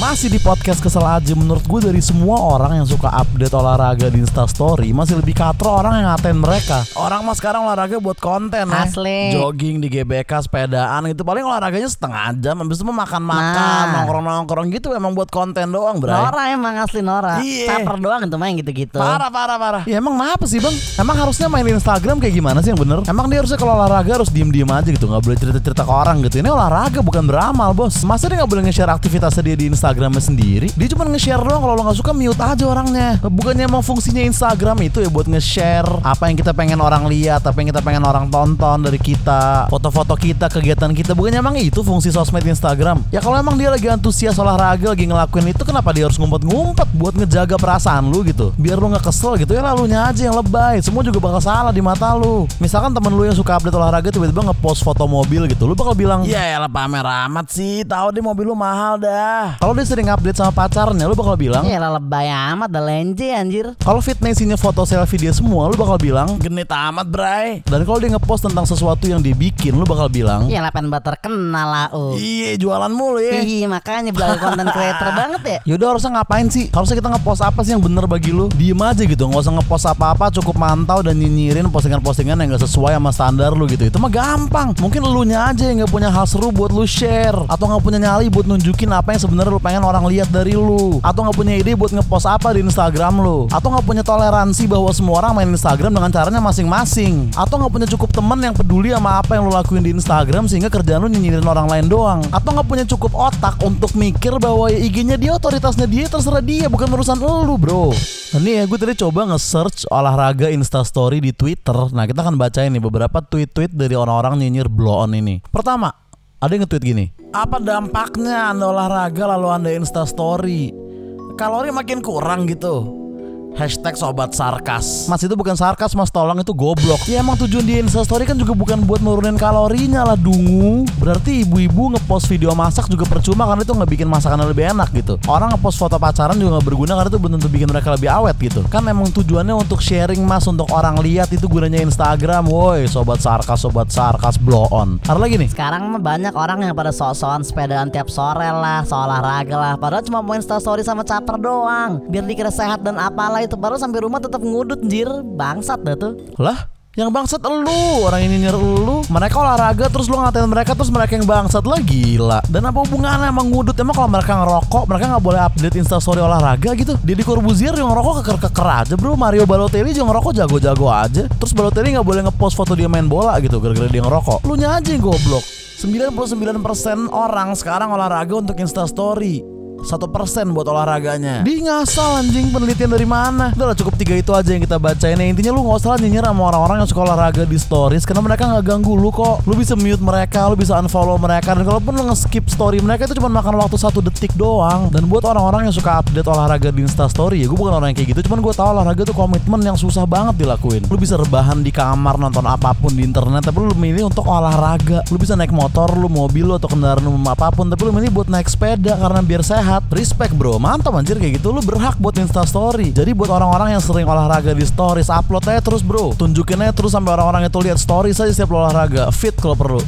Masih di podcast kesel aja menurut gue dari semua orang yang suka update olahraga di Instastory masih lebih katro orang yang ngatain mereka. Orang mah sekarang olahraga buat konten ya. Asli. Jogging di GBK, sepedaan gitu paling olahraganya setengah jam habis itu makan-makan, Nah. nongkrong-nongkrong gitu emang buat konten doang, Bray. Nora emang asli Nora. Iya. Caper doang itu main gitu-gitu. Parah parah parah. Ya emang kenapa sih bang? Emang harusnya main Instagram kayak gimana sih yang bener? Emang dia harusnya kalau olahraga harus diem diem aja gitu, nggak boleh cerita cerita ke orang gitu. Ini olahraga bukan beramal bos. Masa dia nggak boleh nge-share aktivitasnya dia di Instagramnya sendiri? Dia cuma nge-share doang. Kalau lo nggak suka mute aja orangnya. Bukannya emang fungsinya Instagram itu ya buat nge-share apa yang kita pengen orang lihat, apa yang kita pengen orang tonton dari kita, foto-foto kita, kegiatan kita. Bukannya emang itu fungsi sosmed Instagram? Ya kalau emang dia lagi antusias olahraga, lagi ngelakuin itu, kenapa dia harus ngumpet-ngumpet buat ngejaga perasaan lu gitu? Biar lu nggak kesel gitu ya lalunya aja yang lebay. Semua juga bakal salah di mata lu. Misalkan temen lu yang suka update olahraga tiba-tiba ngepost foto mobil gitu, lu bakal bilang, ya elah pamer amat sih, tahu deh mobil lu mahal dah. Kalau dia sering update sama pacarnya, lu bakal bilang, Ya lah lebay amat dah lenje anjir. kalau fitnya isinya foto selfie dia semua, lu bakal bilang genit amat bray. Dan kalau dia ngepost tentang sesuatu yang dia bikin, lu bakal bilang Ya pengen buat terkenal lah oh. Iya jualan mulu ya. Ih makanya belajar konten creator banget ya. Yaudah harusnya ngapain sih? Harusnya kita ngepost apa sih yang bener bagi lu? Diem aja gitu, nggak usah ngepost apa-apa, cukup mantau dan nyinyirin postingan-postingan yang gak sesuai sama standar lu gitu. Itu mah gampang. Mungkin lu nya aja yang gak punya hal seru buat lu share, atau nggak punya nyali buat nunjukin apa yang sebenarnya lu pengen orang lihat dari lu, atau nggak punya ide buat ngepost apa di Instagram lu, atau nggak punya toleransi bahwa semua orang main Instagram dengan caranya masing-masing, atau nggak punya cukup temen yang peduli sama apa yang lu lakuin di Instagram sehingga kerjaan lu nyinyirin orang lain doang, atau nggak punya cukup otak untuk mikir bahwa ya IG-nya dia otoritasnya dia terserah dia bukan urusan lu bro. Nah, nih ya gue tadi coba nge-search olahraga instastory di Twitter. Nah kita akan bacain nih beberapa tweet-tweet dari orang-orang nyinyir blow on ini. Pertama, ada yang nge-tweet gini. Apa dampaknya anda olahraga lalu anda instastory? Kalori makin kurang gitu. Hashtag sobat sarkas. Mas itu bukan sarkas mas. Tolong itu goblok. Ya emang tujuan di instastory kan juga bukan buat nurunin kalorinya lah dungu. Berarti ibu-ibu ngepost video masak juga percuma Karena itu nggak bikin masakannya lebih enak gitu. Orang ngepost foto pacaran juga nggak berguna Karena itu belum tentu bikin mereka lebih awet gitu. Kan emang tujuannya untuk sharing mas Untuk orang lihat itu gunanya Instagram. Woi sobat sarkas sobat sarkas blow on. Ada lagi nih? Sekarang mah banyak orang yang pada sok-sokan sepedaan tiap sore lah, soal olahraga lah. Padahal cuma mau instastory sama caper doang. Biar dikira sehat dan apalah itu baru sampai rumah tetap ngudut anjir. Bangsat dah tuh. Lah yang bangsat elu Orang ini nyinyir elu. Mereka olahraga terus lu ngatain mereka Terus mereka yang bangsat lah Gila. Dan apa hubungannya emang ngudut? Emang kalau mereka ngerokok Mereka nggak boleh update instastory olahraga gitu? Deddy Corbuzier yang ngerokok keker-keker aja bro. Mario Balotelli juga ngerokok jago-jago aja. Terus Balotelli nggak boleh ngepost foto dia main bola gitu Gara-gara dia ngerokok. Lu nya goblok. 99% orang sekarang olahraga untuk instastory satu persen buat olahraganya. Di ngasal anjing penelitian dari mana? Udah lah cukup tiga itu aja yang kita bacain ya, Intinya lu gak usah nyinyir sama orang-orang yang suka olahraga di stories Karena mereka gak ganggu lu kok. Lu bisa mute mereka, lu bisa unfollow mereka Dan kalaupun lu nge-skip story mereka itu cuma makan waktu satu detik doang. Dan buat orang-orang yang suka update olahraga di instastory Ya gue bukan orang yang kayak gitu Cuman gue tahu olahraga itu komitmen yang susah banget dilakuin. Lu bisa rebahan di kamar nonton apa pun di internet Tapi lu milih untuk olahraga. Lu bisa naik motor, lu mobil lu atau kendaraan umum apa pun Tapi lu milih buat naik sepeda karena biar sehat Respect bro, mantap anjir kayak gitu. Lu berhak buat instastory Jadi buat orang-orang yang sering olahraga di stories Upload aja terus bro. Tunjukin aja terus sampai orang-orang itu lihat stories aja setiap olahraga. Fit kalau perlu